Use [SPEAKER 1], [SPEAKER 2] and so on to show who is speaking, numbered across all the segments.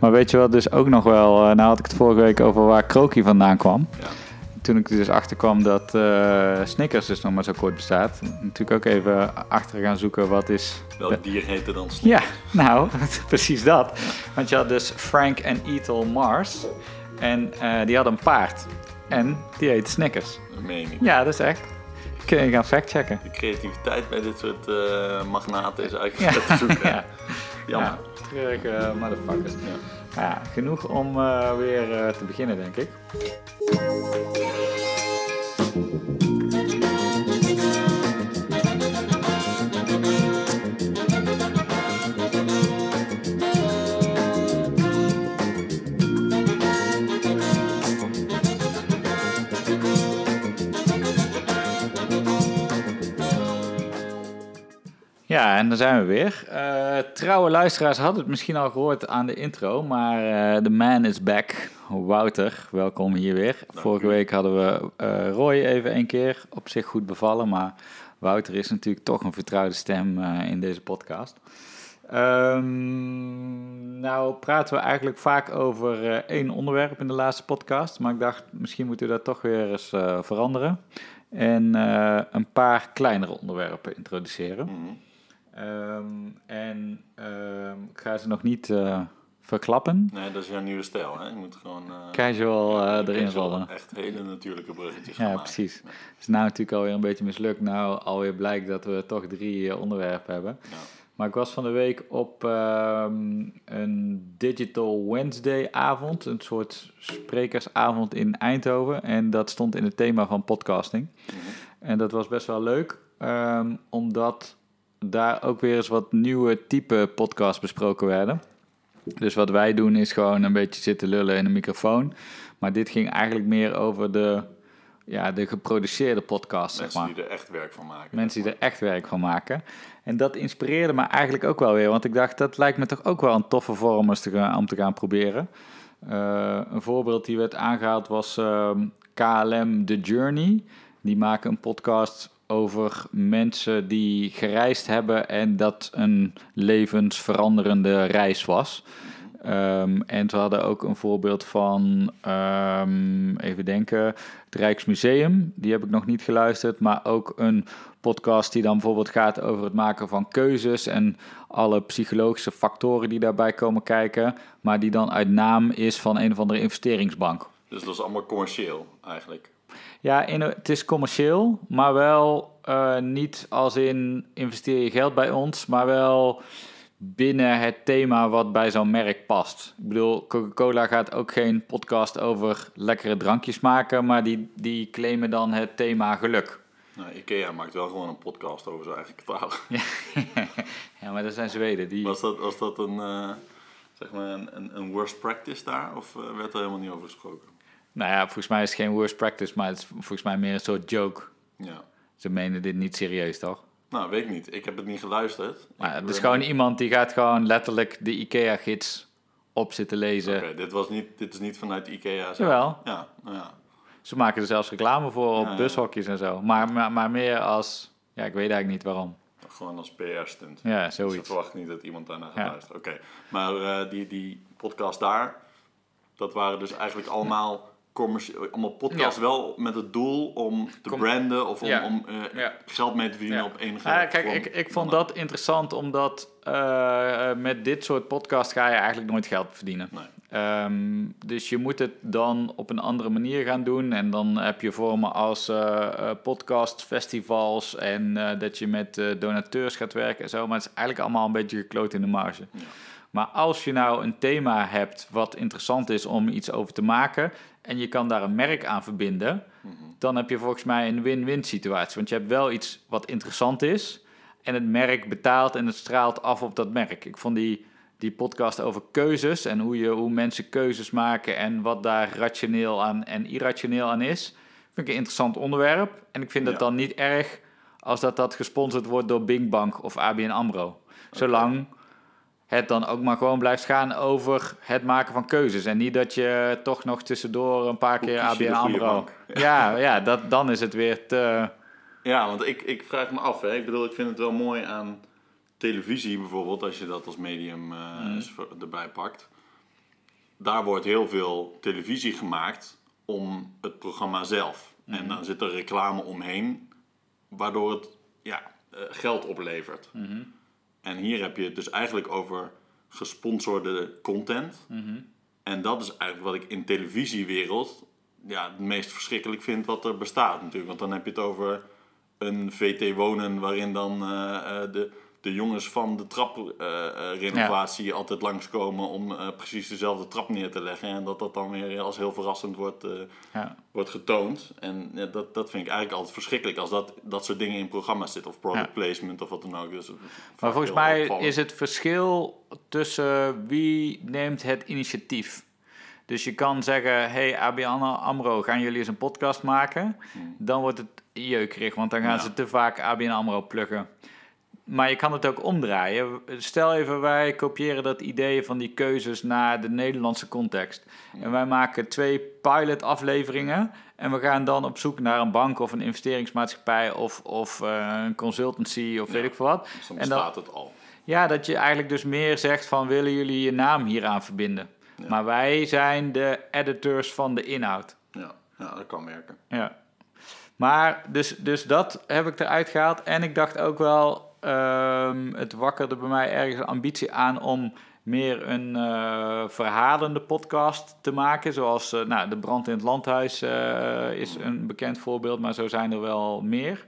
[SPEAKER 1] Maar weet je wat dus ook nog wel... eh, nou had ik het vorige week over waar Kroki vandaan kwam.
[SPEAKER 2] Ja.
[SPEAKER 1] Toen ik er dus achter kwam dat eh, Snickers dus nog maar zo kort bestaat. Natuurlijk ook even achter gaan zoeken wat is...
[SPEAKER 2] Welk dier heette dan Snickers?
[SPEAKER 1] Ja, nou, precies dat. Want je had dus Frank en Ethel Mars. En eh, die hadden een paard. En die heette Snickers.
[SPEAKER 2] Dat meen je niet.
[SPEAKER 1] Ja, dat is echt. Kun je gaan factchecken.
[SPEAKER 2] De creativiteit bij dit soort eh, magnaten is
[SPEAKER 1] Ja,
[SPEAKER 2] eigenlijk te zoeken.
[SPEAKER 1] ja.
[SPEAKER 2] Jammer.
[SPEAKER 1] ja treurige motherfuckers. Ja, genoeg om eh, weer eh, te beginnen, denk ik. Ja, en dan zijn we weer. Eh, trouwe luisteraars hadden het misschien al gehoord aan de intro, maar eh, de man is back. Wouter, welkom hier weer. Vorige
[SPEAKER 2] u.
[SPEAKER 1] week hadden we eh, Roy even een keer op zich goed bevallen, maar Wouter is natuurlijk toch een vertrouwde stem in deze podcast. Ehm, nou praten we eigenlijk vaak over één onderwerp in de laatste podcast, maar ik dacht misschien moeten we dat toch weer eens veranderen. En een paar kleinere onderwerpen introduceren.
[SPEAKER 2] Mhm.
[SPEAKER 1] Ehm, en ehm, ik ga ze nog niet eh, verklappen.
[SPEAKER 2] Nee, dat is jouw nieuwe stijl. Hè? Je moet gewoon eh,
[SPEAKER 1] Casual eh, erin rollen.
[SPEAKER 2] Echt hele natuurlijke bruggetjes
[SPEAKER 1] Ja, precies. Het is nou natuurlijk alweer een beetje mislukt. Nou, alweer blijkt dat we toch drie onderwerpen hebben.
[SPEAKER 2] Ja.
[SPEAKER 1] Maar ik was van de week op ehm, een Digital Wednesday avond. Een soort sprekersavond in Eindhoven. En dat stond in het thema van podcasting.
[SPEAKER 2] Mhm.
[SPEAKER 1] En dat was best wel leuk. omdat daar ook weer eens wat nieuwe type podcasts besproken werden. Dus wat wij doen is gewoon een beetje zitten lullen in een microfoon. Maar dit ging eigenlijk meer over de, ja, de geproduceerde podcast, zeg
[SPEAKER 2] Mensen
[SPEAKER 1] maar.
[SPEAKER 2] die er echt werk van maken.
[SPEAKER 1] Mensen die er echt werk van maken. En dat inspireerde me eigenlijk ook wel weer. Want ik dacht, dat lijkt me toch ook wel een toffe vorm eens te gaan, om te gaan proberen. Eh, een voorbeeld die werd aangehaald was ehm, KLM The Journey. Die maken een podcast over mensen die gereisd hebben en dat een levensveranderende reis was. Ehm, en ze hadden ook een voorbeeld van, ehm, even denken, het Rijksmuseum. Die heb ik nog niet geluisterd, maar ook een podcast die dan bijvoorbeeld gaat over het maken van keuzes en alle psychologische factoren die daarbij komen kijken, maar die dan uit naam is van een of andere investeringsbank.
[SPEAKER 2] Dus dat is allemaal commercieel eigenlijk.
[SPEAKER 1] Ja, in, het is commercieel, maar wel eh, niet als in investeer je geld bij ons, maar wel binnen het thema wat bij zo'n merk past. Ik bedoel, Coca-Cola gaat ook geen podcast over lekkere drankjes maken, maar die, die claimen dan het thema geluk.
[SPEAKER 2] Nou, Ikea maakt wel gewoon een podcast over zijn eigen kwartaal.
[SPEAKER 1] Ja, maar dat zijn Zweden. Die...
[SPEAKER 2] Was dat, was dat een, eh, zeg maar een, een, een worst practice daar? Of eh, werd er helemaal niet over gesproken?
[SPEAKER 1] Nou ja, volgens mij is het geen worst practice, maar het is volgens mij meer een soort joke.
[SPEAKER 2] Ja.
[SPEAKER 1] Ze menen dit niet serieus, toch?
[SPEAKER 2] Nou, weet ik niet. Ik heb het niet geluisterd.
[SPEAKER 1] Maar
[SPEAKER 2] Ik
[SPEAKER 1] het is
[SPEAKER 2] ben-
[SPEAKER 1] gewoon iemand die gaat gewoon letterlijk de IKEA-gids op zitten lezen.
[SPEAKER 2] Oké, dit, was niet, dit is niet vanuit Ikea. zelf.
[SPEAKER 1] Jawel.
[SPEAKER 2] Ja, nou ja.
[SPEAKER 1] Ze maken er zelfs reclame voor op
[SPEAKER 2] Ja,
[SPEAKER 1] bushokjes en zo. Maar, maar, maar meer als... Ja, ik weet eigenlijk niet waarom.
[SPEAKER 2] Gewoon als PR-stunt.
[SPEAKER 1] Ja,
[SPEAKER 2] Ze
[SPEAKER 1] zoiets.
[SPEAKER 2] verwachten niet dat iemand gaat
[SPEAKER 1] Ja.
[SPEAKER 2] luisteren. Oké, maar eh, die, die podcast daar, dat waren dus eigenlijk allemaal, commercie- allemaal podcasts wel met het doel om te
[SPEAKER 1] Com-
[SPEAKER 2] branden of om, om eh, geld mee te verdienen op enige
[SPEAKER 1] Ja, kijk,
[SPEAKER 2] vorm.
[SPEAKER 1] ik, ik vond dat interessant omdat eh, met dit soort podcast ga je eigenlijk nooit geld verdienen.
[SPEAKER 2] Nee.
[SPEAKER 1] Ehm, dus je moet het dan op een andere manier gaan doen. En dan heb je vormen als eh eh, podcastfestivals en eh, dat je met donateurs gaat werken en zo. Maar het is eigenlijk allemaal een beetje gekloot in de marge.
[SPEAKER 2] Ja.
[SPEAKER 1] Maar als je nou een thema hebt wat interessant is om iets over te maken en je kan daar een merk aan verbinden,
[SPEAKER 2] Mhm.
[SPEAKER 1] dan heb je volgens mij een win-win situatie. Want je hebt wel iets wat interessant is en het merk betaalt en het straalt af op dat merk. Ik vond die, die podcast over keuzes en hoe, je, hoe mensen keuzes maken en wat daar rationeel aan en irrationeel aan is, vind ik een interessant onderwerp. En ik vind het
[SPEAKER 2] Ja.
[SPEAKER 1] dan niet erg als dat, dat gesponsord wordt door Bing Bank of ABN AMRO. Zolang het dan ook maar gewoon blijft gaan over het maken van keuzes. En niet dat je toch nog tussendoor een paar
[SPEAKER 2] Hoe
[SPEAKER 1] keer ABN AMRO... Ja, ja dat, dan is het weer te...
[SPEAKER 2] Ja, want ik, ik vraag me af. Hè. Ik bedoel, ik vind het wel mooi aan televisie bijvoorbeeld, als je dat als medium eh,
[SPEAKER 1] Mhm.
[SPEAKER 2] erbij pakt. daar wordt heel veel televisie gemaakt om het programma zelf.
[SPEAKER 1] Mhm.
[SPEAKER 2] En dan zit er reclame omheen, waardoor het ja, eh, geld oplevert.
[SPEAKER 1] Mhm.
[SPEAKER 2] En hier heb je het dus eigenlijk over gesponsorde content.
[SPEAKER 1] Mhm.
[SPEAKER 2] En dat is eigenlijk wat ik in televisiewereld ja, het meest verschrikkelijk vind wat er bestaat natuurlijk. Want dan heb je het over een VT Wonen waarin dan eh, eh, de, de jongens van de traprenovatie altijd langskomen om eh, precies dezelfde trap neer te leggen. En dat dat dan weer als heel verrassend wordt, eh,
[SPEAKER 1] Ja.
[SPEAKER 2] wordt getoond. En ja, dat, dat vind ik eigenlijk altijd verschrikkelijk als dat, dat soort dingen in programma's zitten. Of product
[SPEAKER 1] Ja.
[SPEAKER 2] placement of wat dan ook. Dus,
[SPEAKER 1] Maar volgens mij is het verschil tussen wie neemt het initiatief. Dus je kan zeggen, hey ABN AMRO, gaan jullie eens een podcast maken? Dan wordt het jeukerig, want dan gaan
[SPEAKER 2] Ja.
[SPEAKER 1] ze te vaak ABN AMRO pluggen. Maar je kan het ook omdraaien. Stel even, wij kopiëren dat idee van die keuzes naar de Nederlandse context. En wij maken twee pilot afleveringen. En we gaan dan op zoek naar een bank of een investeringsmaatschappij of, of eh, een consultancy of weet ik veel wat.
[SPEAKER 2] Dus dan
[SPEAKER 1] En dan-
[SPEAKER 2] bestaat het al.
[SPEAKER 1] Ja, dat je eigenlijk dus meer zegt van willen jullie je naam hieraan verbinden. Maar wij zijn de editors van de inhoud.
[SPEAKER 2] Ja, ja dat kan werken.
[SPEAKER 1] Ja. Maar dus, dus dat heb ik eruit gehaald. En ik dacht ook wel, ehm, het wakkerde bij mij ergens een ambitie aan om meer een eh, verhalende podcast te maken. Zoals eh, nou, De Brand in het Landhuis eh, is een bekend voorbeeld, maar zo zijn er wel meer.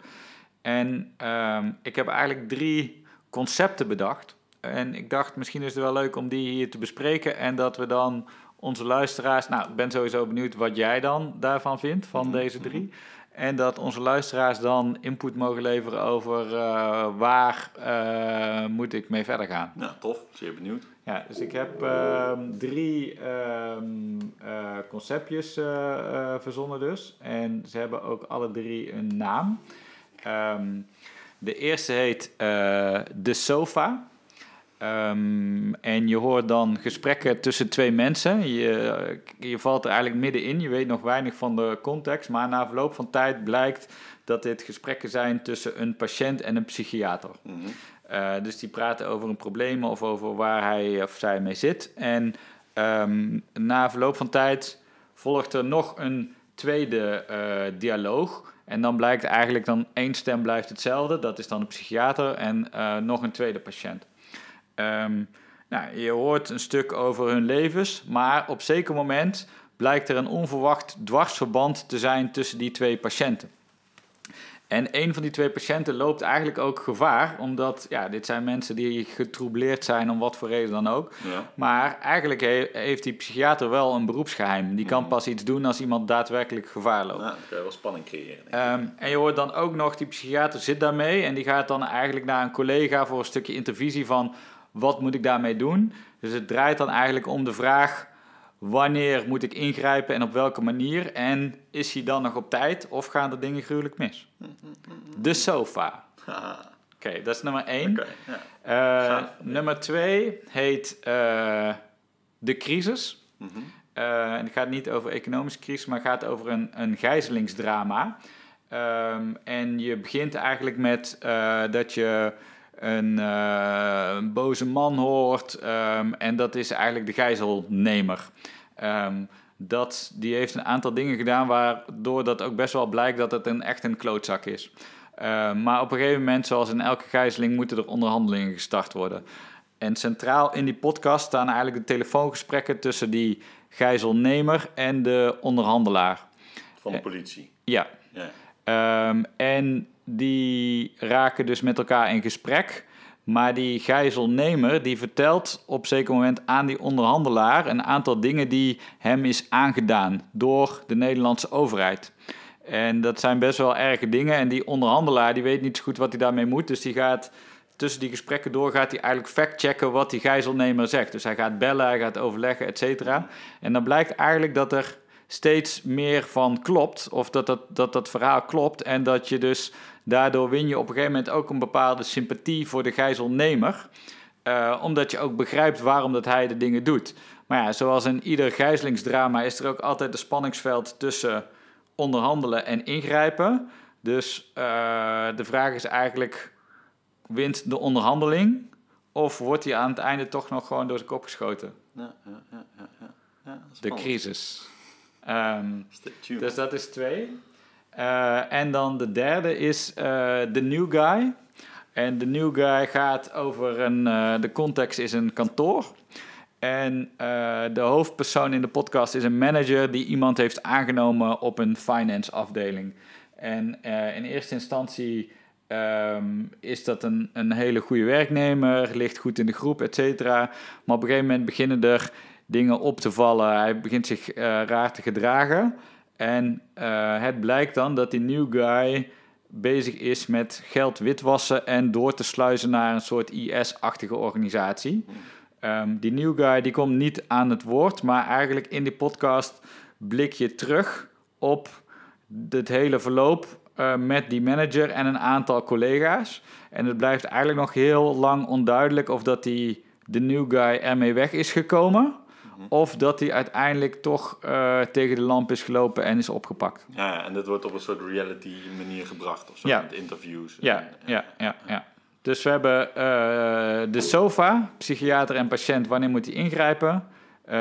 [SPEAKER 1] En ehm, ik heb eigenlijk drie concepten bedacht. En ik dacht, misschien is het wel leuk om die hier te bespreken. En dat we dan onze luisteraars... Nou, ik ben sowieso benieuwd wat jij dan daarvan vindt, van deze drie. En dat onze luisteraars dan input mogen leveren over eh, waar eh, moet ik mee verder gaan.
[SPEAKER 2] Ja, tof. Zeer benieuwd.
[SPEAKER 1] Ja, dus ik heb ehm, drie ehm, eh, conceptjes verzonnen dus. En ze hebben ook alle drie een naam. Ehm, de eerste heet De Sofa. Ehm, en je hoort dan gesprekken tussen twee mensen. Je, je valt er eigenlijk middenin. Je weet nog weinig van de context. Maar na verloop van tijd blijkt dat dit gesprekken zijn tussen een patiënt en een psychiater.
[SPEAKER 2] Mhm.
[SPEAKER 1] Uh, dus die praten over een probleem of over waar hij of zij mee zit. En um, na verloop van tijd volgt er nog een tweede uh, dialoog. En dan blijkt eigenlijk dan één stem blijft hetzelfde. Dat is dan de psychiater en uh, nog een tweede patiënt. Um, nou, je hoort een stuk over hun levens, maar op zeker moment blijkt er een onverwacht dwarsverband te zijn tussen die twee patiënten. En een van die twee patiënten loopt eigenlijk ook gevaar, omdat ja, dit zijn mensen die getroubleerd zijn om wat voor reden dan ook.
[SPEAKER 2] Ja.
[SPEAKER 1] Maar eigenlijk he heeft die psychiater wel een beroepsgeheim. Die kan pas iets doen als iemand daadwerkelijk gevaar loopt.
[SPEAKER 2] Dan kan je wel spanning creëren.
[SPEAKER 1] Um, en je hoort dan ook nog, die psychiater zit daarmee en die gaat dan eigenlijk naar een collega voor een stukje intervisie van wat moet ik daarmee doen. Dus het draait dan eigenlijk om de vraag wanneer moet ik ingrijpen en op welke manier? En is hij dan nog op tijd of gaan er dingen gruwelijk mis? De sofa. Oké, okay, dat is nummer één.
[SPEAKER 2] Okay, ja.
[SPEAKER 1] uh, nummer twee heet uh, de crisis. Mm -hmm. uh, en het gaat niet over economische crisis, maar gaat over een, een gijzelingsdrama. Um, en je begint eigenlijk met dat je een, een, boze man hoort um, en dat is eigenlijk de gijzelnemer. Um, dat, die heeft een aantal dingen gedaan waardoor dat ook best wel blijkt dat het een, echt een klootzak is. Uh, maar op een gegeven moment, zoals in elke gijzeling, moeten er onderhandelingen gestart worden. En centraal in die podcast staan eigenlijk de telefoongesprekken tussen die gijzelnemer en de onderhandelaar.
[SPEAKER 2] Van de politie.
[SPEAKER 1] Ja. Um, en die raken dus met elkaar in gesprek. Maar die gijzelnemer die vertelt op zeker moment aan die onderhandelaar een aantal dingen die hem is aangedaan door de Nederlandse overheid. En dat zijn best wel erge dingen. En die onderhandelaar die weet niet zo goed wat hij daarmee moet. Dus die gaat tussen die gesprekken door gaat hij eigenlijk factchecken wat die gijzelnemer zegt. Dus hij gaat bellen, hij gaat overleggen, et cetera. En dan blijkt eigenlijk dat er steeds meer van klopt. Of dat dat, dat dat verhaal klopt. En dat je dus daardoor win je op een gegeven moment ook een bepaalde sympathie voor de gijzelnemer. Uh, omdat je ook begrijpt waarom dat hij de dingen doet. Maar ja, zoals in ieder gijzelingsdrama is er ook altijd een spanningsveld tussen onderhandelen en ingrijpen. Dus uh, de vraag is eigenlijk, wint de onderhandeling? Of wordt hij aan het einde toch nog gewoon door zijn kop geschoten?
[SPEAKER 2] Ja, ja, ja, ja, ja.
[SPEAKER 1] de crisis. Ehm, dus dat is twee. Eh, en dan de derde is eh, The New Guy. En The New Guy gaat over een... eh, de context is een kantoor. En de hoofdpersoon in de podcast is een manager... die iemand heeft aangenomen op een finance afdeling. En in eerste instantie ehm, is dat een, een hele goede werknemer... ligt goed in de groep, et cetera. Maar op een gegeven moment beginnen er dingen op te vallen. Hij begint zich raar te gedragen... En eh, het blijkt dan dat die new guy bezig is met geld witwassen en door te sluizen naar een soort IS-achtige organisatie. Ehm, die new guy die komt niet aan het woord, maar eigenlijk in die podcast blik je terug op het hele verloop eh, met die manager en een aantal collega's. En het blijft eigenlijk nog heel lang onduidelijk of dat die de new guy ermee weg is gekomen. Of dat hij uiteindelijk toch eh, tegen de lamp is gelopen en is opgepakt.
[SPEAKER 2] Ja, en dit wordt op een soort reality manier gebracht of zo,
[SPEAKER 1] Ja.
[SPEAKER 2] met interviews.
[SPEAKER 1] Ja,
[SPEAKER 2] En-
[SPEAKER 1] ja, ja, ja. Dus we hebben eh, de SOFA, psychiater en patiënt, wanneer moet hij ingrijpen? Eh,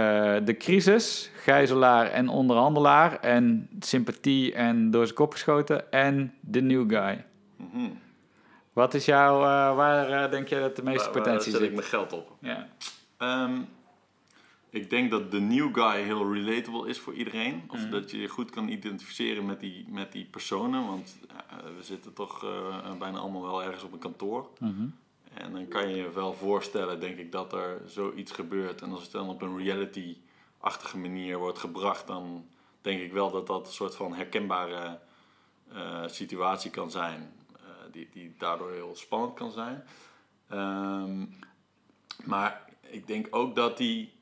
[SPEAKER 1] de crisis, gijzelaar en onderhandelaar. En sympathie en door zijn kop geschoten. En de new guy.
[SPEAKER 2] Mhm.
[SPEAKER 1] Wat is jouw, eh, waar denk jij dat de meeste
[SPEAKER 2] Waar- waar
[SPEAKER 1] potentie
[SPEAKER 2] zet ik
[SPEAKER 1] zit?
[SPEAKER 2] mijn geld op?
[SPEAKER 1] Ja.
[SPEAKER 2] Ehm, ik denk dat de new guy heel relatable is voor iedereen. Of
[SPEAKER 1] Mhm.
[SPEAKER 2] dat je je goed kan identificeren met die, met die personen. Want eh, we zitten toch eh, bijna allemaal wel ergens op een kantoor.
[SPEAKER 1] Mhm.
[SPEAKER 2] En dan kan je je wel voorstellen, denk ik, dat er zoiets gebeurt. En als het dan op een reality-achtige manier wordt gebracht, dan denk ik wel dat dat een soort van herkenbare eh, situatie kan zijn. die, die daardoor heel spannend kan zijn. Ehm, maar ik denk ook dat die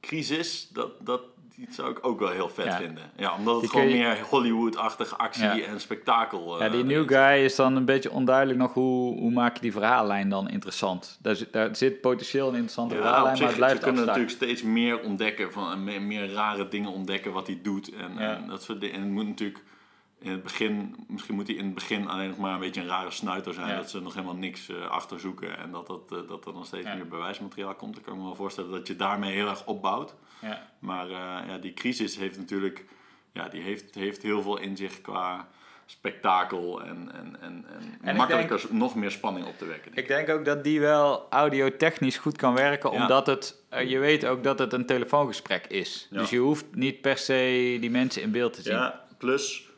[SPEAKER 2] crisis, dat, dat, die zou ik ook wel heel vet
[SPEAKER 1] Ja.
[SPEAKER 2] vinden. Ja, omdat het
[SPEAKER 1] Die
[SPEAKER 2] gewoon
[SPEAKER 1] je-
[SPEAKER 2] meer Hollywood-achtige actie
[SPEAKER 1] Ja.
[SPEAKER 2] en spektakel
[SPEAKER 1] Ja,
[SPEAKER 2] eh,
[SPEAKER 1] die new
[SPEAKER 2] erin zit.
[SPEAKER 1] guy is dan een beetje onduidelijk nog hoe, hoe maak je die verhaallijn dan interessant. Daar zit, daar zit potentieel een interessante
[SPEAKER 2] Ja,
[SPEAKER 1] verhaallijn, maar het blijft
[SPEAKER 2] kunt
[SPEAKER 1] abstract.
[SPEAKER 2] natuurlijk steeds meer ontdekken, van, meer, meer rare dingen ontdekken wat hij doet. En,
[SPEAKER 1] Ja.
[SPEAKER 2] en dat soort dingen. En het moet natuurlijk in het begin, misschien moet hij in het begin alleen nog maar een beetje een rare snuiter zijn.
[SPEAKER 1] Ja.
[SPEAKER 2] Dat ze nog helemaal niks eh, achterzoeken en dat, dat, eh, dat er nog steeds
[SPEAKER 1] Ja.
[SPEAKER 2] meer bewijsmateriaal komt. Dan kan ik me wel voorstellen dat je daarmee heel erg opbouwt.
[SPEAKER 1] Ja.
[SPEAKER 2] Maar eh, ja, die crisis heeft natuurlijk, ja, die heeft, heeft heel veel in zich qua spektakel en, en, en, en, makkelijker nog meer spanning op te wekken.
[SPEAKER 1] Ik denk ook dat die wel audiotechnisch goed kan werken,
[SPEAKER 2] Ja.
[SPEAKER 1] omdat het, je weet ook dat het een telefoongesprek is.
[SPEAKER 2] Ja.
[SPEAKER 1] Dus je hoeft niet per se die mensen in beeld te zien.
[SPEAKER 2] Ja, plus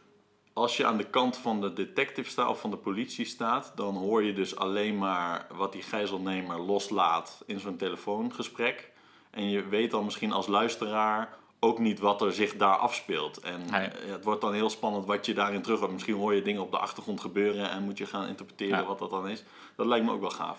[SPEAKER 2] als je aan de kant van de detective staat of van de politie staat, dan hoor je dus alleen maar wat die gijzelnemer loslaat in zo'n telefoongesprek. En je weet dan misschien als luisteraar ook niet wat er zich daar afspeelt. En
[SPEAKER 1] Nee.
[SPEAKER 2] eh, het wordt dan heel spannend wat je daarin terug hoort. Misschien hoor je dingen op de achtergrond gebeuren en moet je gaan interpreteren
[SPEAKER 1] Ja.
[SPEAKER 2] wat dat dan is. Dat lijkt me ook wel gaaf.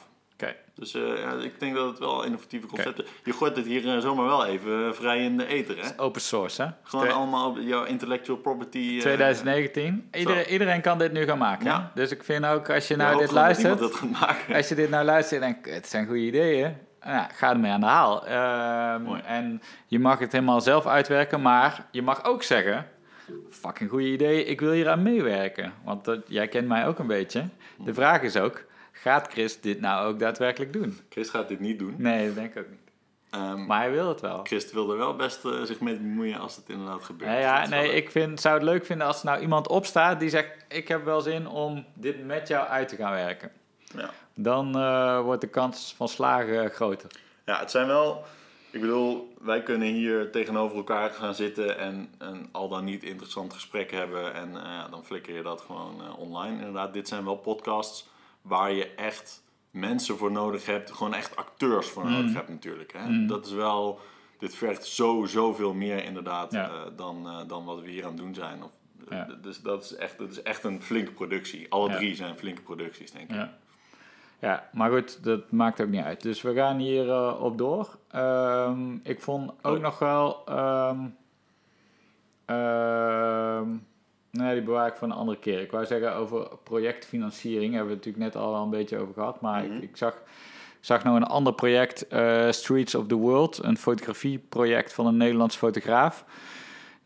[SPEAKER 2] Dus eh, ja, ik denk dat het wel innovatieve concepten... Je gooit het hier eh, zomaar wel even eh, vrij in de ether, hè?
[SPEAKER 1] Open source, hè?
[SPEAKER 2] Gewoon
[SPEAKER 1] Twee-
[SPEAKER 2] allemaal op jouw intellectual property... eh,
[SPEAKER 1] 2019. Iedereen, iedereen kan dit nu gaan maken.
[SPEAKER 2] Ja.
[SPEAKER 1] Dus ik vind ook, als je nou dit luistert...
[SPEAKER 2] dat gaat maken.
[SPEAKER 1] Als je dit nou luistert en denkt, het zijn goede ideeën. Ja, ga ermee aan de haal. Ehm, en je mag het helemaal zelf uitwerken, maar je mag ook zeggen... Fucking goede idee, ik wil hier aan meewerken. Want dat, jij kent mij ook een beetje. De vraag is ook, gaat Chris dit nou ook daadwerkelijk doen?
[SPEAKER 2] Chris gaat dit niet doen.
[SPEAKER 1] Nee, dat denk ik ook niet.
[SPEAKER 2] Ehm,
[SPEAKER 1] Maar hij wil het wel.
[SPEAKER 2] Chris wil er wel best eh, zich mee bemoeien als het inderdaad gebeurt.
[SPEAKER 1] Ja, nee,
[SPEAKER 2] leuk.
[SPEAKER 1] ik vind, zou het leuk vinden als er nou iemand opstaat die zegt... ik heb wel zin om dit met jou uit te gaan werken.
[SPEAKER 2] Ja.
[SPEAKER 1] Dan eh, wordt de kans van slagen groter.
[SPEAKER 2] ja, het zijn wel... Ik bedoel, wij kunnen hier tegenover elkaar gaan zitten en een al dan niet interessant gesprek hebben. En eh, dan flikker je dat gewoon online. Inderdaad, dit zijn wel podcasts waar je echt mensen voor nodig hebt. Gewoon echt acteurs voor
[SPEAKER 1] Mm.
[SPEAKER 2] nodig hebt natuurlijk. Hè? Dat is wel... Dit vergt zo, zoveel meer inderdaad
[SPEAKER 1] Ja.
[SPEAKER 2] eh, dan, eh, dan wat we hier aan het doen zijn. Of,
[SPEAKER 1] Ja.
[SPEAKER 2] Dus dat is, echt, dat is echt een flinke productie. Alle
[SPEAKER 1] Ja.
[SPEAKER 2] drie zijn flinke producties, denk ik.
[SPEAKER 1] Ja. ja, maar goed, dat maakt ook niet uit. Dus we gaan hier eh, op door. Ehm, ik vond ook
[SPEAKER 2] Oh.
[SPEAKER 1] nog wel... ehm ehm, nee, die bewaar ik voor een andere keer. Ik wou zeggen over projectfinanciering. Hebben we het natuurlijk net al een beetje over gehad. Maar
[SPEAKER 2] Mhm.
[SPEAKER 1] ik, ik zag... Ik zag nog een ander project, eh, Streets of the World, een fotografieproject van een Nederlands fotograaf.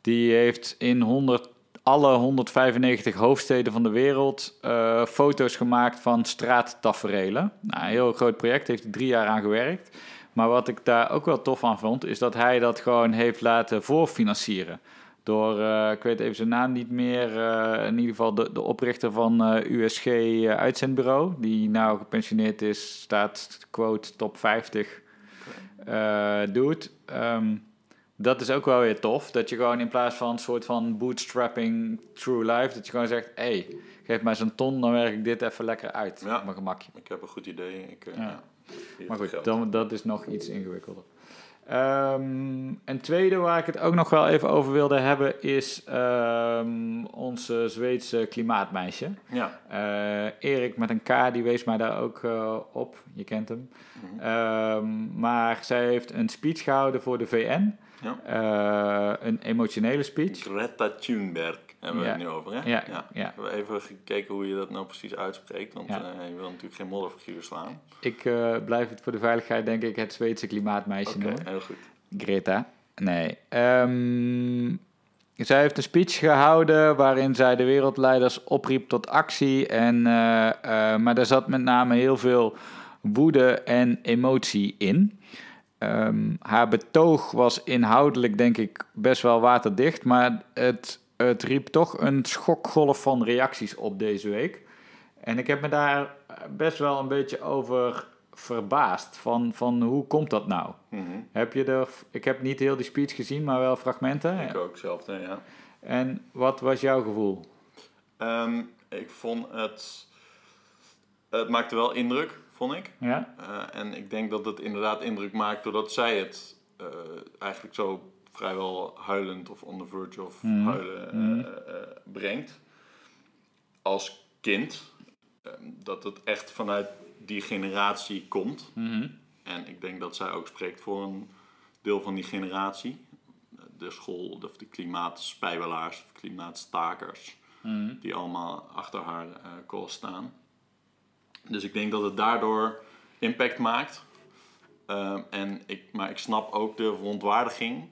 [SPEAKER 1] Die heeft in 100, alle 195 hoofdsteden van de wereld eh, foto's gemaakt van straattaferelen. Nou, een heel groot project, heeft hij drie jaar aan gewerkt. Maar wat ik daar ook wel tof aan vond, is dat hij dat gewoon heeft laten voorfinancieren. Door, uh, ik weet even zijn naam niet meer, uh, in ieder geval de, de oprichter van uh, USG Uitzendbureau, die nou gepensioneerd is, staat quote top 50 doet. Um, dat is ook wel weer tof, dat je gewoon in plaats van een soort van bootstrapping true life, dat je gewoon zegt, hé, hey, geef mij zo'n ton, dan werk ik dit even lekker uit.
[SPEAKER 2] Ja,
[SPEAKER 1] op mijn gemakje.
[SPEAKER 2] Ik heb een goed idee. Ik, ja.
[SPEAKER 1] Ja. Maar goed, dan, dat is nog iets ingewikkelder. Um, een tweede waar ik het ook nog wel even over wilde hebben is um, onze Zweedse klimaatmeisje.
[SPEAKER 2] Ja.
[SPEAKER 1] Uh, Erik met een K, die wees mij daar ook uh, op. Je kent hem. Mm -hmm. um, maar zij heeft een speech gehouden voor de VN.
[SPEAKER 2] Ja.
[SPEAKER 1] Uh, een emotionele speech.
[SPEAKER 2] Greta Thunberg hebben we het nu over, hè?
[SPEAKER 1] Ja, ja.
[SPEAKER 2] We hebben even gekeken hoe je dat nou precies uitspreekt, want eh, je wil natuurlijk geen modderfiguur slaan.
[SPEAKER 1] Ik uh, blijf het voor de veiligheid, denk ik, het Zweedse klimaatmeisje noemen.
[SPEAKER 2] heel goed.
[SPEAKER 1] Greta. Nee. Um, zij heeft een speech gehouden waarin zij de wereldleiders opriep tot actie. En, uh, uh, maar daar zat met name heel veel woede en emotie in. Um, haar betoog was inhoudelijk, denk ik, best wel waterdicht. Maar het, het riep toch een schokgolf van reacties op deze week. En ik heb me daar best wel een beetje over verbaasd. Van, van hoe komt dat nou?
[SPEAKER 2] Mm -hmm.
[SPEAKER 1] Heb je er, ik heb niet heel die speech gezien, maar wel fragmenten.
[SPEAKER 2] Ik ook zelf, ja.
[SPEAKER 1] En wat was jouw gevoel?
[SPEAKER 2] Um, ik vond het. Het maakte wel indruk, vond ik.
[SPEAKER 1] Ja?
[SPEAKER 2] Uh, en ik denk dat het inderdaad indruk maakt doordat zij het uh, eigenlijk zo vrijwel huilend of on the verge of mm. huilen mm. Uh, brengt. Als kind. Um, dat het echt vanuit die generatie komt.
[SPEAKER 1] Mm -hmm.
[SPEAKER 2] En ik denk dat zij ook spreekt voor een deel van die generatie. De school, of de klimaatspijbelaars, of klimaatstakers. Die allemaal achter haar uh, call staan. Dus ik denk dat het daardoor impact maakt. Uh, en ik, maar ik snap ook de verontwaardiging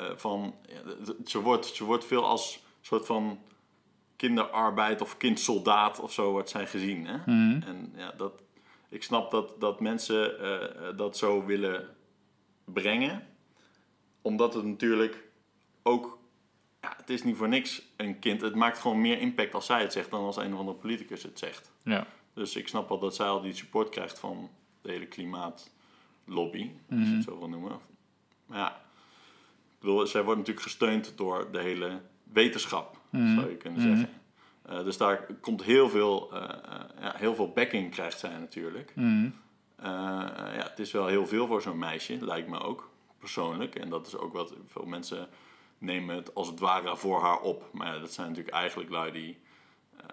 [SPEAKER 2] uh, van... Ja, ze, wordt, ze wordt veel als soort van kinderarbeid of kindsoldaat of zo wordt zij gezien. Hè?
[SPEAKER 1] Mm -hmm.
[SPEAKER 2] En ja, dat, ik snap dat, dat mensen uh, dat zo willen brengen. Omdat het natuurlijk ook... Ja, het is niet voor niks een kind. Het maakt gewoon meer impact als zij het zegt dan als een of andere politicus het zegt.
[SPEAKER 1] Ja.
[SPEAKER 2] Dus ik snap wel dat zij al die support krijgt van de hele klimaatlobby,
[SPEAKER 1] Mhm.
[SPEAKER 2] als je het zo wil noemen. Maar ja, bedoel, zij wordt natuurlijk gesteund door de hele wetenschap,
[SPEAKER 1] Mhm.
[SPEAKER 2] zou je kunnen zeggen. Uh, dus daar komt heel veel, uh, ja, heel veel backing krijgt zij natuurlijk.
[SPEAKER 1] Mhm.
[SPEAKER 2] Ja, het is wel heel veel voor zo'n meisje, lijkt me ook, persoonlijk. En dat is ook wat veel mensen nemen het als het ware voor haar op. Maar ja, dat zijn natuurlijk eigenlijk lui die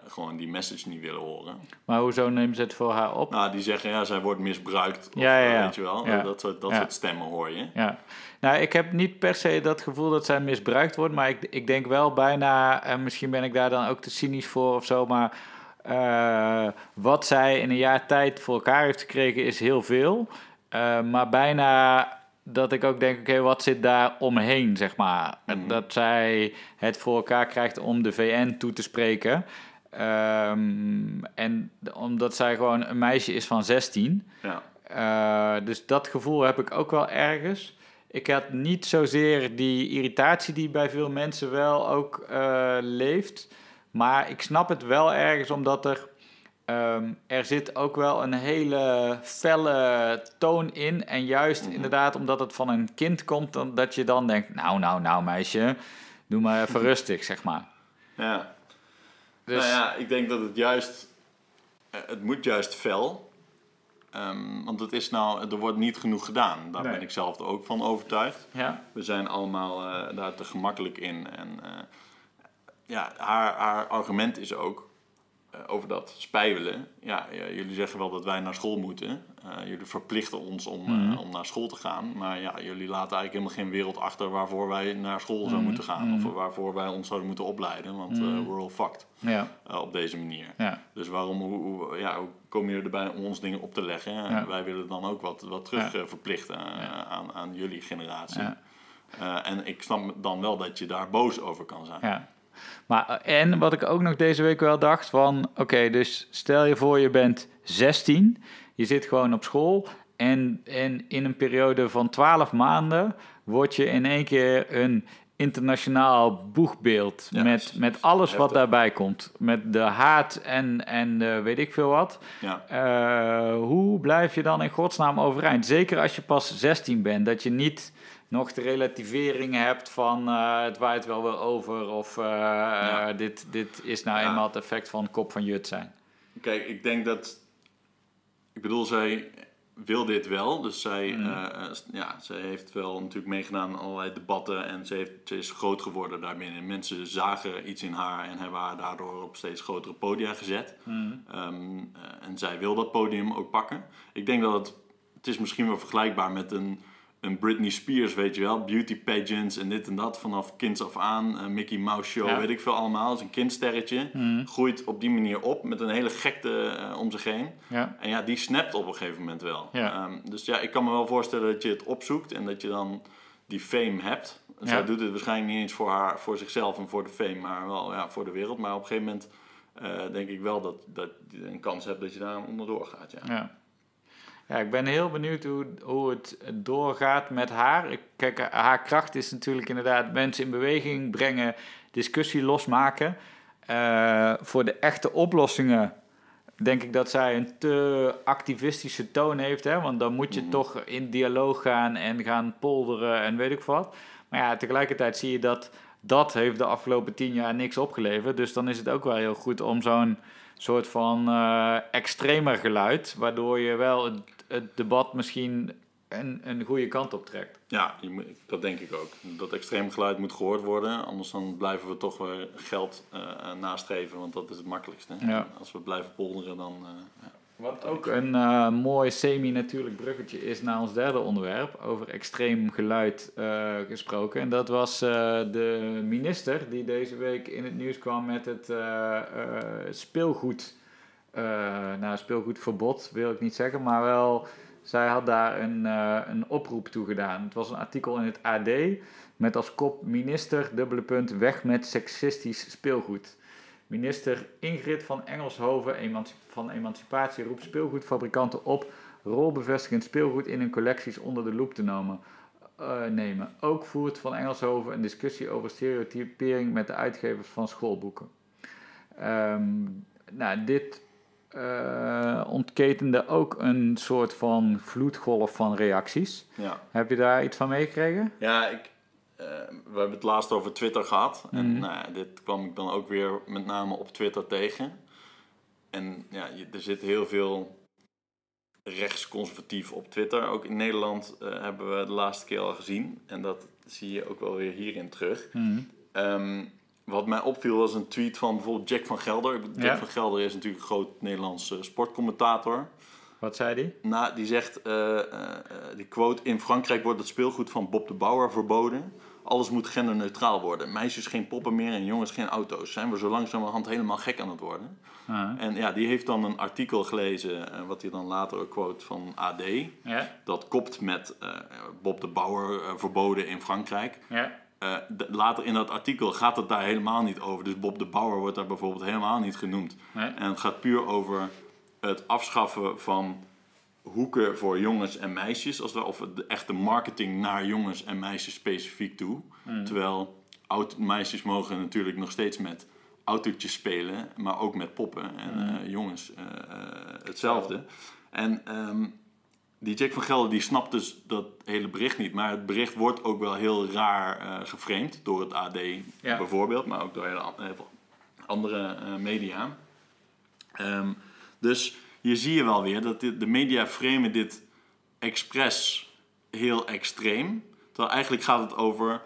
[SPEAKER 2] gewoon die message niet willen horen.
[SPEAKER 1] Maar hoezo nemen ze het voor haar op?
[SPEAKER 2] Nou, die zeggen ja, zij wordt misbruikt. Of,
[SPEAKER 1] Ja, ja, ja.
[SPEAKER 2] uh, Weet je wel,
[SPEAKER 1] Ja.
[SPEAKER 2] dat, soort, dat soort stemmen hoor je.
[SPEAKER 1] Ja, nou, ik heb niet per se dat gevoel dat zij misbruikt wordt, maar ik, ik denk wel bijna, en misschien ben ik daar dan ook te cynisch voor of zo, maar eh, wat zij in een jaar tijd voor elkaar heeft gekregen is heel veel. Eh, maar bijna dat ik ook denk, oké, wat zit daar omheen, zeg maar. En
[SPEAKER 2] Mhm.
[SPEAKER 1] Dat zij het voor elkaar krijgt om de VN toe te spreken. Ehm, en omdat zij gewoon een meisje is van 16.
[SPEAKER 2] Ja.
[SPEAKER 1] Uh, dus dat gevoel heb ik ook wel ergens. Ik had niet zozeer die irritatie die bij veel mensen wel ook uh, leeft. Maar ik snap het wel ergens omdat er... Um, er zit ook wel een hele felle toon in. En juist
[SPEAKER 2] Mhm.
[SPEAKER 1] inderdaad omdat het van een kind komt... Dan, dat je dan denkt, nou, nou, nou meisje... Doe maar even rustig, zeg maar.
[SPEAKER 2] ja.
[SPEAKER 1] Dus,
[SPEAKER 2] Nou ja, ik denk dat het juist... eh, Het moet juist fel. Ehm, want het is nou, er wordt niet genoeg gedaan. Daar
[SPEAKER 1] Nee.
[SPEAKER 2] ben ik zelf ook van overtuigd.
[SPEAKER 1] ja.
[SPEAKER 2] We zijn allemaal eh, daar te gemakkelijk in. En eh, ja, haar, haar argument is ook over dat spijbelen. Ja, jullie zeggen wel dat wij naar school moeten. Eh, jullie verplichten ons om, eh,
[SPEAKER 1] Mhm.
[SPEAKER 2] om naar school te gaan. Maar ja, jullie laten eigenlijk helemaal geen wereld achter waarvoor wij naar school zouden
[SPEAKER 1] Mhm.
[SPEAKER 2] moeten gaan.
[SPEAKER 1] Mhm.
[SPEAKER 2] Of waarvoor wij ons zouden moeten opleiden. Want eh,
[SPEAKER 1] Mhm.
[SPEAKER 2] we're all fucked
[SPEAKER 1] Ja,
[SPEAKER 2] eh, op deze manier.
[SPEAKER 1] ja,
[SPEAKER 2] Dus waarom hoe, hoe- ja, hoe kom je erbij om ons dingen op te leggen?
[SPEAKER 1] Ja.
[SPEAKER 2] Wij willen dan ook wat, wat terug eh, verplichten eh, aan, aan jullie generatie. Eh, en ik snap dan wel dat je daar boos over kan zijn.
[SPEAKER 1] Maar, eh, en wat ik ook nog deze week wel dacht van... Oké, dus stel je voor je bent 16. Je zit gewoon op school. En, en in een periode van 12 maanden word je in één keer een internationaal boegbeeld.
[SPEAKER 2] Ja,
[SPEAKER 1] met, met alles wat daarbij komt. Met de haat en, en weet ik veel wat.
[SPEAKER 2] Ja.
[SPEAKER 1] Eh, hoe blijf je dan in godsnaam overeind? Zeker als je pas 16 bent. Dat je niet nog de relativering hebt van eh, het waait wel weer over. Of eh,
[SPEAKER 2] Ja.
[SPEAKER 1] eh, dit, dit is nou
[SPEAKER 2] Ja.
[SPEAKER 1] eenmaal het effect van kop van jut zijn.
[SPEAKER 2] Kijk, ik denk dat. Ik bedoel, zij wil dit wel. Dus zij,
[SPEAKER 1] Mhm.
[SPEAKER 2] ja, zij heeft wel natuurlijk meegedaan aan allerlei debatten. En ze, heeft, ze is groot geworden daarbinnen. Mensen zagen iets in haar en hebben haar daardoor op steeds grotere podia gezet.
[SPEAKER 1] Mhm.
[SPEAKER 2] Ehm, eh, en zij wil dat podium ook pakken. Ik denk dat het. Het is misschien wel vergelijkbaar met een. Een Britney Spears, weet je wel, beauty pageants en dit en dat vanaf kinds af aan. eh, Mickey Mouse Show,
[SPEAKER 1] Ja.
[SPEAKER 2] weet ik veel allemaal. is een kindsterretje.
[SPEAKER 1] Mhm.
[SPEAKER 2] Groeit op die manier op met een hele gekte eh, om zich heen.
[SPEAKER 1] Ja.
[SPEAKER 2] En ja, die snapt op een gegeven moment wel.
[SPEAKER 1] Ja.
[SPEAKER 2] Ehm, dus ja, ik kan me wel voorstellen dat je het opzoekt en dat je dan die fame hebt. Zij doet het waarschijnlijk niet eens voor, haar, voor zichzelf en voor de fame, maar wel ja, voor de wereld. Maar op een gegeven moment eh, denk ik wel dat, dat je een kans hebt dat je daar onderdoor gaat. Ja.
[SPEAKER 1] Ja. Ik ben heel benieuwd hoe, hoe het doorgaat met haar. Ik, kijk, haar kracht is natuurlijk inderdaad mensen in beweging brengen, discussie losmaken. Eh, voor de echte oplossingen denk ik dat zij een te activistische toon heeft. Hè? Want dan moet je
[SPEAKER 2] Mhm.
[SPEAKER 1] toch in dialoog gaan en gaan polderen en weet ik wat. Maar ja, tegelijkertijd zie je dat dat heeft de afgelopen tien jaar niks opgeleverd. Dus dan is het ook wel heel goed om zo'n soort van eh, extremer geluid, waardoor je wel het, het debat misschien een, een goede kant op trekt.
[SPEAKER 2] Ja, dat denk ik ook. Dat extreem geluid moet gehoord worden. Anders dan blijven we toch weer geld eh, eh, nastreven, want dat is het makkelijkste.
[SPEAKER 1] Ja.
[SPEAKER 2] Als we blijven polderen, dan... eh, ja.
[SPEAKER 1] Wat ook een eh, mooi semi-natuurlijk bruggetje is naar ons derde onderwerp, over extreem geluid eh, gesproken. En dat was eh, de minister die deze week in het nieuws kwam met het speelgoed. Eh nou, speelgoedverbod wil ik niet zeggen, maar wel, zij had daar een, eh, een oproep toe gedaan. Het was een artikel in het AD met als kop minister, dubbele punt, weg met seksistisch speelgoed. Minister Ingrid van Engelshoven van Emancipatie roept speelgoedfabrikanten op rolbevestigend speelgoed in hun collecties onder de loep te nemen. eh, nemen. Ook voert Van Engelshoven een discussie over stereotypering met de uitgevers van schoolboeken. Ehm, nou, dit eh, ontketende ook een soort van vloedgolf van reacties.
[SPEAKER 2] ja.
[SPEAKER 1] Heb je daar iets van meegekregen?
[SPEAKER 2] Ja, ik, eh, we hebben het laatst over Twitter gehad. En
[SPEAKER 1] Mhm.
[SPEAKER 2] nou dit kwam ik dan ook weer met name op Twitter tegen. En ja, je- er zit heel veel rechtsconservatief op Twitter. Ook in Nederland eh, hebben we de laatste keer al gezien. En dat zie je ook wel weer hierin terug. Ehm, wat mij opviel was een tweet van bijvoorbeeld Jack van Gelder. Jack
[SPEAKER 1] Ja.
[SPEAKER 2] van Gelder is natuurlijk een groot Nederlands eh, sportcommentator.
[SPEAKER 1] Wat zei die?
[SPEAKER 2] Nou, die zegt, eh, eh, die quote, in Frankrijk wordt het speelgoed van Bob de Bouwer verboden. Alles moet genderneutraal worden. Meisjes geen poppen meer en jongens geen auto's. Zijn we zo langzamerhand helemaal gek aan het worden.
[SPEAKER 1] Ah,
[SPEAKER 2] En ja, die heeft dan een artikel gelezen, wat hij dan later ook quote van AD. Dat kopt met Bob de Bouwer eh, verboden in Frankrijk.
[SPEAKER 1] ja,
[SPEAKER 2] Eh, de- later in dat artikel gaat het daar helemaal niet over. Dus Bob de Bouwer wordt daar bijvoorbeeld helemaal niet genoemd.
[SPEAKER 1] nee,
[SPEAKER 2] En het gaat puur over het afschaffen van hoeken voor jongens en meisjes. Als we, of de echte marketing naar jongens en meisjes specifiek toe. Terwijl oud, meisjes mogen natuurlijk nog steeds met autootjes spelen, maar ook met poppen. En eh, jongens eh, hetzelfde. En ehm, die Jack van Gelder die snapt dus dat hele bericht niet. Maar het bericht wordt ook wel heel raar eh geframed door het AD
[SPEAKER 1] Ja.
[SPEAKER 2] bijvoorbeeld, maar ook door hele, heel andere eh, media. Ehm, dus hier zie je wel weer dat dit, de media framen dit expres heel extreem. Terwijl eigenlijk gaat het over,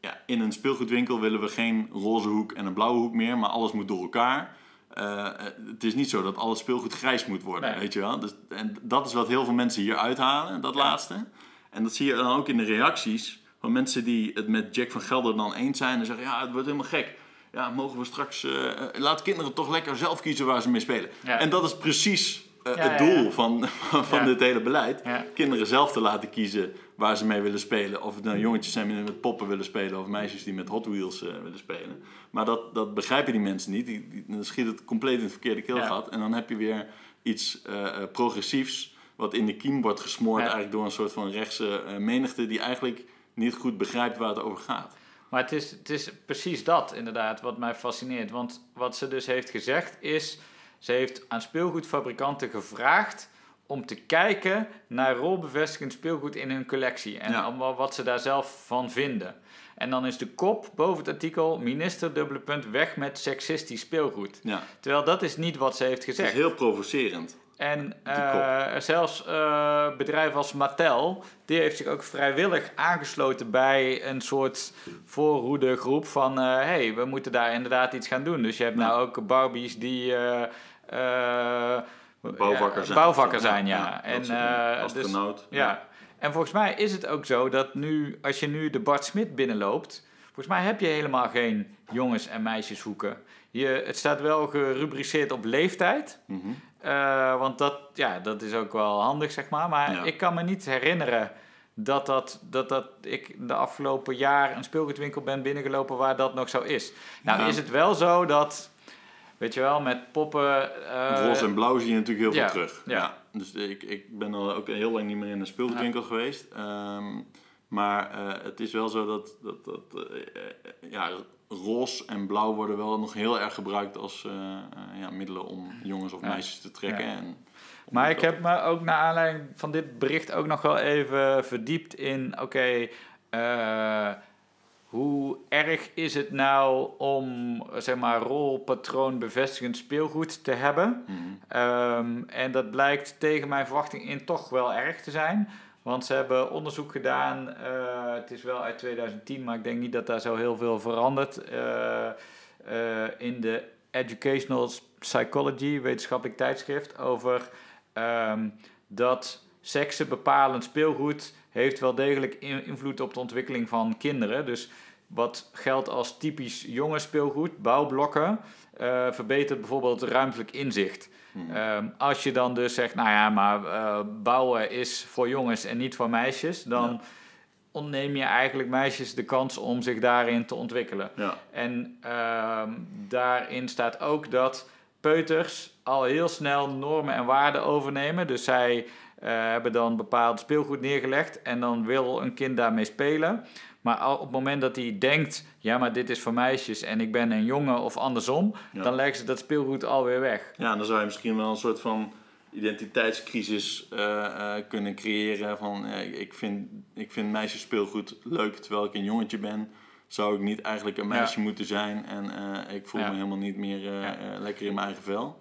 [SPEAKER 2] ja, in een speelgoedwinkel willen we geen roze hoek en een blauwe hoek meer, maar alles moet door elkaar. Eh, eh, het is niet zo dat alles speelgoed grijs moet worden,
[SPEAKER 1] Nee.
[SPEAKER 2] weet je wel. Dus, en dat is wat heel veel mensen hier uithalen, dat laatste. En dat zie je dan ook in de reacties van mensen die het met Jack van Gelder dan eens zijn en zeggen, ja, het wordt helemaal gek. Ja, mogen we straks, eh, laat kinderen toch lekker zelf kiezen waar ze mee spelen.
[SPEAKER 1] Ja.
[SPEAKER 2] En dat is precies
[SPEAKER 1] Ja,
[SPEAKER 2] het doel van, van dit hele beleid. Kinderen zelf te laten kiezen waar ze mee willen spelen. Of het nou jongetjes zijn die met poppen willen spelen of meisjes die met Hot Wheels eh, willen spelen. Maar dat, dat begrijpen die mensen niet. Die, die- dan schiet het compleet in het verkeerde keelgat. En dan heb je weer iets eh, eh, progressiefs wat in de kiem wordt gesmoord
[SPEAKER 1] Ja.
[SPEAKER 2] eigenlijk door een soort van rechtse menigte die eigenlijk niet goed begrijpt waar het over gaat.
[SPEAKER 1] Maar het is, het is precies dat inderdaad wat mij fascineert. Want wat ze dus heeft gezegd is, ze heeft aan speelgoedfabrikanten gevraagd om te kijken naar rolbevestigend speelgoed in hun collectie. En
[SPEAKER 2] Ja.
[SPEAKER 1] wat ze daar zelf van vinden. En dan is de kop boven het artikel, minister dubbele punt, weg met seksistisch speelgoed.
[SPEAKER 2] Ja,
[SPEAKER 1] Terwijl dat is niet wat ze heeft
[SPEAKER 2] het is
[SPEAKER 1] gezegd.
[SPEAKER 2] heel provocerend.
[SPEAKER 1] En eh, zelfs eh bedrijven als Mattel, die heeft zich ook vrijwillig aangesloten bij een soort voorhoedegroep van, hé, hey, we moeten daar inderdaad iets gaan doen. Dus je hebt
[SPEAKER 2] Ja.
[SPEAKER 1] nou ook Barbies die eh, eh,
[SPEAKER 2] Bouwvakker
[SPEAKER 1] ja,
[SPEAKER 2] zijn.
[SPEAKER 1] bouwvakker zijn, ja.
[SPEAKER 2] dat
[SPEAKER 1] en, eh, dus, ja. En volgens mij is het ook zo dat nu, als je nu de Bart Smit binnenloopt, volgens mij heb je helemaal geen jongens- en meisjeshoeken. Je, het staat wel gerubriceerd op leeftijd.
[SPEAKER 2] Mhm.
[SPEAKER 1] Eh, want dat, ja, dat is ook wel handig, zeg maar. Maar
[SPEAKER 2] Ja.
[SPEAKER 1] ik kan me niet herinneren dat, dat, dat, dat ik de afgelopen jaar een speelgoedwinkel ben binnengelopen waar dat nog zo is. Nou
[SPEAKER 2] Ja.
[SPEAKER 1] is het wel zo dat, weet je wel, met poppen... eh,
[SPEAKER 2] Roze en blauw zie je natuurlijk heel
[SPEAKER 1] ja,
[SPEAKER 2] veel terug.
[SPEAKER 1] ja.
[SPEAKER 2] Ja. Dus ik, ik ben al ook heel lang niet meer in een speelgoedwinkel geweest. Ehm, maar eh, het is wel zo dat, dat, dat eh, ja, roze en blauw worden wel nog heel erg gebruikt als ja, middelen om jongens of meisjes te trekken. En
[SPEAKER 1] Maar ik heb me ook naar aanleiding van dit bericht ook nog wel even verdiept in, oké, hoe erg is het nou om, zeg maar, rolpatroon bevestigend speelgoed te hebben?
[SPEAKER 2] Mhm.
[SPEAKER 1] Ehm, en dat blijkt tegen mijn verwachting in toch wel erg te zijn. Want ze hebben onderzoek gedaan, eh, het is wel uit 2010, maar ik denk niet dat daar zo heel veel verandert. eh, eh, in de Educational Psychology, wetenschappelijk tijdschrift, over ehm, dat seksen bepalend speelgoed heeft wel degelijk in- invloed op de ontwikkeling van kinderen. Dus wat geldt als typisch jongensspeelgoed, bouwblokken, eh, verbetert bijvoorbeeld ruimtelijk inzicht.
[SPEAKER 2] Mhm.
[SPEAKER 1] Ehm, als je dan dus zegt, nou ja, maar eh, bouwen is voor jongens en niet voor meisjes, dan
[SPEAKER 2] Ja.
[SPEAKER 1] ontneem je eigenlijk meisjes de kans om zich daarin te ontwikkelen.
[SPEAKER 2] ja.
[SPEAKER 1] En ehm, daarin staat ook dat peuters al heel snel normen en waarden overnemen. Dus zij hebben dan bepaald speelgoed neergelegd en dan wil een kind daarmee spelen. Maar op het moment dat hij denkt, ja, maar dit is voor meisjes en ik ben een jongen of andersom,
[SPEAKER 2] Ja.
[SPEAKER 1] dan leggen ze dat speelgoed alweer weg.
[SPEAKER 2] Ja, dan zou je misschien wel een soort van identiteitscrisis eh, eh, kunnen creëren. Van eh, ik, vind, ik vind meisjesspeelgoed leuk terwijl ik een jongetje ben. Zou ik niet eigenlijk een meisje moeten zijn en eh, ik voel
[SPEAKER 1] Ja.
[SPEAKER 2] me helemaal niet meer eh, eh, lekker in mijn eigen vel.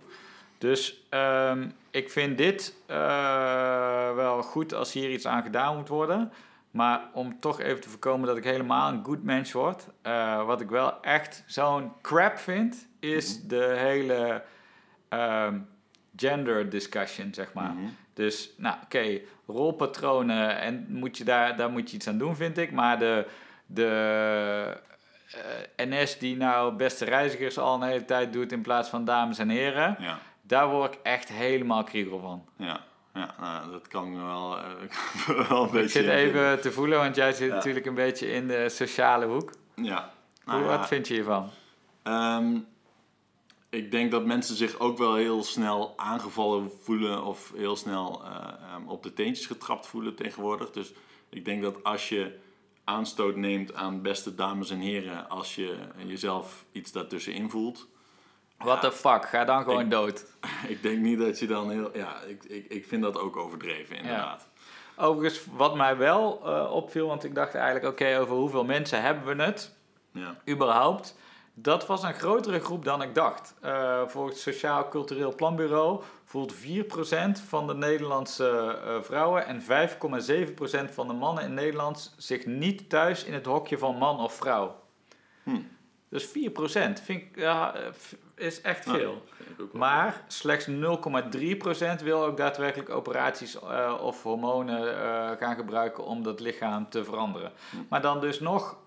[SPEAKER 1] Dus ehm, ik vind dit eh, wel goed als hier iets aan gedaan moet worden. Maar om toch even te voorkomen dat ik helemaal een good mens word. eh, wat ik wel echt zo'n crap vind, is de hele ehm, gender discussion, zeg maar.
[SPEAKER 2] Mhm.
[SPEAKER 1] Dus, nou, oké, rolpatronen en moet je daar, daar moet je iets aan doen, vind ik. Maar de, de eh, NS die nou beste reizigers al een hele tijd doet in plaats van dames en heren,
[SPEAKER 2] Ja,
[SPEAKER 1] daar word ik echt helemaal kriegel van.
[SPEAKER 2] ja, ja nou, dat kan me wel, eh, kan ik me wel een beetje
[SPEAKER 1] Ik zit
[SPEAKER 2] in
[SPEAKER 1] even te voelen, want jij zit
[SPEAKER 2] Ja.
[SPEAKER 1] natuurlijk een beetje in de sociale hoek.
[SPEAKER 2] Ja.
[SPEAKER 1] Hoe,
[SPEAKER 2] Nou ja,
[SPEAKER 1] wat vind je hiervan?
[SPEAKER 2] Ehm, ik denk dat mensen zich ook wel heel snel aangevallen voelen of heel snel eh, ehm, op de teentjes getrapt voelen tegenwoordig. Dus ik denk dat als je aanstoot neemt aan beste dames en heren, als je jezelf iets daartussenin voelt,
[SPEAKER 1] What the fuck, ga dan gewoon
[SPEAKER 2] Ik-
[SPEAKER 1] dood.
[SPEAKER 2] ik denk niet dat je dan heel. Ja, ik, ik, ik vind dat ook overdreven, inderdaad.
[SPEAKER 1] Overigens, wat mij wel eh, opviel, want ik dacht eigenlijk, oké, over hoeveel mensen hebben we het
[SPEAKER 2] Ja.
[SPEAKER 1] überhaupt? Dat was een grotere groep dan ik dacht. Eh volgens het Sociaal Cultureel Planbureau voelt 4% van de Nederlandse eh, vrouwen en 5,7% van de mannen in Nederland zich niet thuis in het hokje van man of vrouw.
[SPEAKER 2] Hm.
[SPEAKER 1] Dus 4% vind ik, ja, eh, is echt
[SPEAKER 2] Nou,
[SPEAKER 1] veel. Maar slechts 0,3% wil ook daadwerkelijk operaties eh, of hormonen eh, gaan gebruiken om dat lichaam te veranderen.
[SPEAKER 2] Hm.
[SPEAKER 1] Maar dan dus nog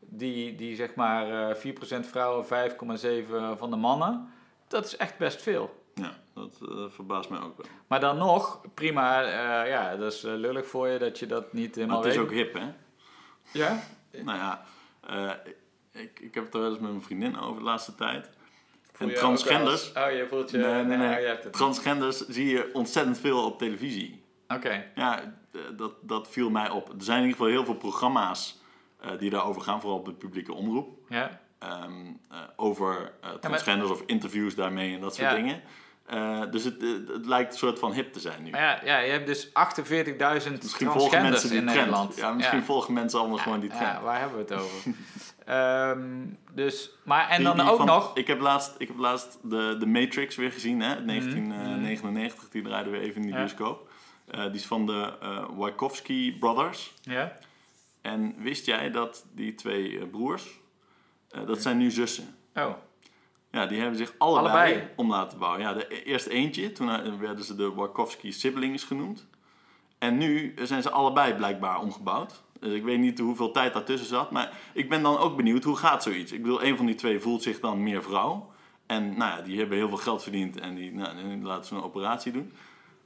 [SPEAKER 1] die, die zeg maar eh 4% vrouwen, 5,7% van de mannen. Dat is echt best veel.
[SPEAKER 2] Ja, dat verbaast mij ook wel.
[SPEAKER 1] Maar dan nog, prima, ja, dat is lullig voor je dat je dat niet
[SPEAKER 2] Maar
[SPEAKER 1] helemaal
[SPEAKER 2] het is ook hip, hè?
[SPEAKER 1] Ja?
[SPEAKER 2] Nou ja, eh, ik, ik heb het er wel eens met mijn vriendin over de laatste tijd.
[SPEAKER 1] Voel
[SPEAKER 2] En transgenders?
[SPEAKER 1] Oh, je voelt je...
[SPEAKER 2] Nee, nee, nee.
[SPEAKER 1] ja, je hebt het.
[SPEAKER 2] Transgenders zie je ontzettend veel op televisie.
[SPEAKER 1] Oké.
[SPEAKER 2] Ja, eh, dat, dat viel mij op. Er zijn in ieder geval heel veel programma's eh, die daarover gaan, vooral op de publieke omroep.
[SPEAKER 1] Ja.
[SPEAKER 2] ehm, eh, over eh, transgenders of interviews daarmee en dat soort
[SPEAKER 1] Ja.
[SPEAKER 2] dingen. Eh, dus het, het, lijkt een soort van hip te zijn nu.
[SPEAKER 1] Ja, ja, je hebt dus 48.000
[SPEAKER 2] Misschien volgen mensen die
[SPEAKER 1] in
[SPEAKER 2] trend.
[SPEAKER 1] Nederland.
[SPEAKER 2] Ja, misschien volgen mensen allemaal gewoon die trend.
[SPEAKER 1] Ja, waar hebben we het over? Ehm, dus, maar en
[SPEAKER 2] Die-
[SPEAKER 1] dan
[SPEAKER 2] die
[SPEAKER 1] ook
[SPEAKER 2] van-
[SPEAKER 1] nog...
[SPEAKER 2] Ik heb laatst, ik heb laatst de, de Matrix weer gezien, hè?
[SPEAKER 1] Mhm.
[SPEAKER 2] 1999. Die draaiden we even in de bioscoop. Eh, die is van de eh Wachowski Brothers.
[SPEAKER 1] Ja?
[SPEAKER 2] En wist jij dat die twee eh, broers, eh, dat zijn nu zussen?
[SPEAKER 1] Oh,
[SPEAKER 2] Ja, die hebben zich allebei,
[SPEAKER 1] Allebei?
[SPEAKER 2] om laten bouwen. Ja, de, e-, eerst eentje, toen eh, werden ze de Wachowski siblings genoemd. En nu zijn ze allebei blijkbaar omgebouwd. Dus ik weet niet hoeveel tijd daartussen zat. Maar ik ben dan ook benieuwd, hoe gaat zoiets? Ik bedoel, een van die twee voelt zich dan meer vrouw. En nou ja, die hebben heel veel geld verdiend en die, nou, die laten ze een operatie doen.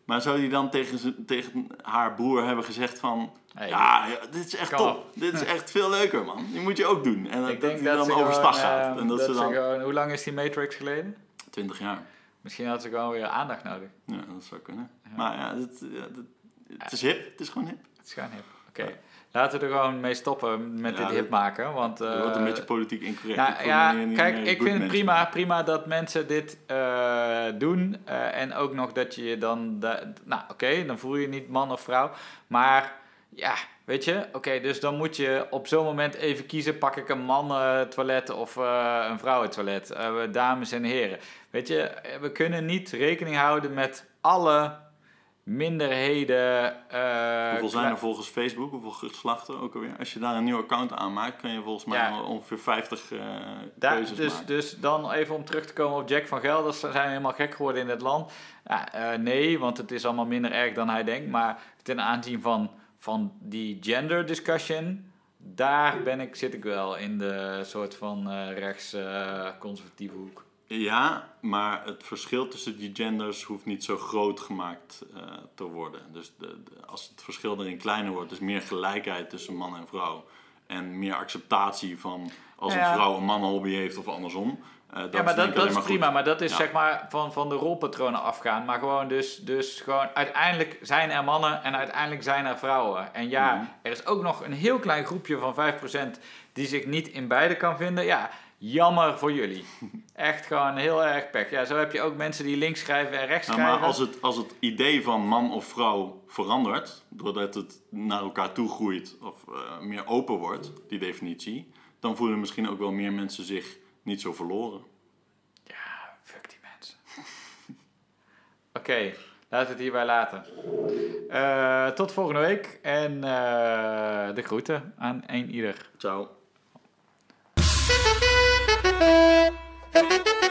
[SPEAKER 2] Maar zou die dan tegen, tegen haar broer hebben gezegd van...
[SPEAKER 1] Hey,
[SPEAKER 2] ja, dit is echt top.
[SPEAKER 1] op."
[SPEAKER 2] Dit is echt veel leuker, man. Die moet je ook doen. En dat,
[SPEAKER 1] ik
[SPEAKER 2] dat
[SPEAKER 1] denk
[SPEAKER 2] die
[SPEAKER 1] dat
[SPEAKER 2] dan
[SPEAKER 1] ze
[SPEAKER 2] overstag gaat.
[SPEAKER 1] ehm,
[SPEAKER 2] En dat,
[SPEAKER 1] dat
[SPEAKER 2] ze dan...
[SPEAKER 1] gewoon- hoe lang is die Matrix geleden?
[SPEAKER 2] 20 jaar.
[SPEAKER 1] Misschien had ze gewoon weer aandacht nodig.
[SPEAKER 2] Ja, dat zou kunnen. Maar ja, het, ja, het, het is hip. Het is gewoon hip.
[SPEAKER 1] Het is gewoon hip. Oké. Laten we er gewoon mee stoppen met
[SPEAKER 2] Ja,
[SPEAKER 1] dit hip maken. Want,
[SPEAKER 2] wordt een
[SPEAKER 1] eh,
[SPEAKER 2] beetje politiek incorrect. Ik voel
[SPEAKER 1] ja
[SPEAKER 2] niet-
[SPEAKER 1] kijk, ik vind het prima, prima dat mensen dit eh, doen. Eh, en ook nog dat je je dan... da- nou, oké, dan voel je je niet man of vrouw. Maar ja, weet je... Oké, dus dan moet je op zo'n moment even kiezen... pak ik een man-toilet of een vrouwentoilet. Dames en heren. Weet je, we kunnen niet rekening houden met alle minderheden... eh,
[SPEAKER 2] Hoeveel zijn er volgens Facebook? Hoeveel geslachten ook alweer? Als je daar een nieuw account aanmaakt, kan je volgens mij
[SPEAKER 1] Ja.
[SPEAKER 2] ongeveer 50 eh
[SPEAKER 1] Daar,
[SPEAKER 2] keuzes
[SPEAKER 1] dus,
[SPEAKER 2] maken.
[SPEAKER 1] dus dan even om terug te komen op Jack van Gelder. Zijn we helemaal gek geworden in het land? Ja, eh, nee, want het is allemaal minder erg dan hij denkt. Maar ten aanzien van, van die gender discussion... daar ben ik, zit ik wel in de soort van rechts-conservatieve hoek.
[SPEAKER 2] Ja, maar het verschil tussen die genders hoeft niet zo groot gemaakt eh, te worden. Dus de, de- als het verschil erin kleiner wordt, dus meer gelijkheid tussen man en vrouw. En meer acceptatie van als
[SPEAKER 1] Ja.
[SPEAKER 2] een vrouw een mannenhobby heeft of andersom. eh, dat
[SPEAKER 1] ja, maar
[SPEAKER 2] is
[SPEAKER 1] dat, dat is
[SPEAKER 2] goed.
[SPEAKER 1] prima. Maar dat is
[SPEAKER 2] Ja.
[SPEAKER 1] zeg maar van, van de rolpatronen afgaan. Maar gewoon dus, dus gewoon uiteindelijk zijn er mannen en uiteindelijk zijn er vrouwen. En ja,
[SPEAKER 2] Mhm.
[SPEAKER 1] er is ook nog een heel klein groepje van 5% die zich niet in beide kan vinden. Ja, jammer voor jullie. Echt gewoon heel erg pech. Ja, zo heb je ook mensen die links schrijven en rechts
[SPEAKER 2] Nou,
[SPEAKER 1] schrijven.
[SPEAKER 2] maar als het, als het idee van man of vrouw verandert, doordat het naar elkaar toe groeit of eh, meer open wordt, die definitie, dan voelen misschien ook wel meer mensen zich niet zo verloren.
[SPEAKER 1] Ja, fuck die mensen. Oké, laten we het hierbij laten. Eh, tot volgende week en eh, de groeten aan een ieder.
[SPEAKER 2] Ciao. Thank you.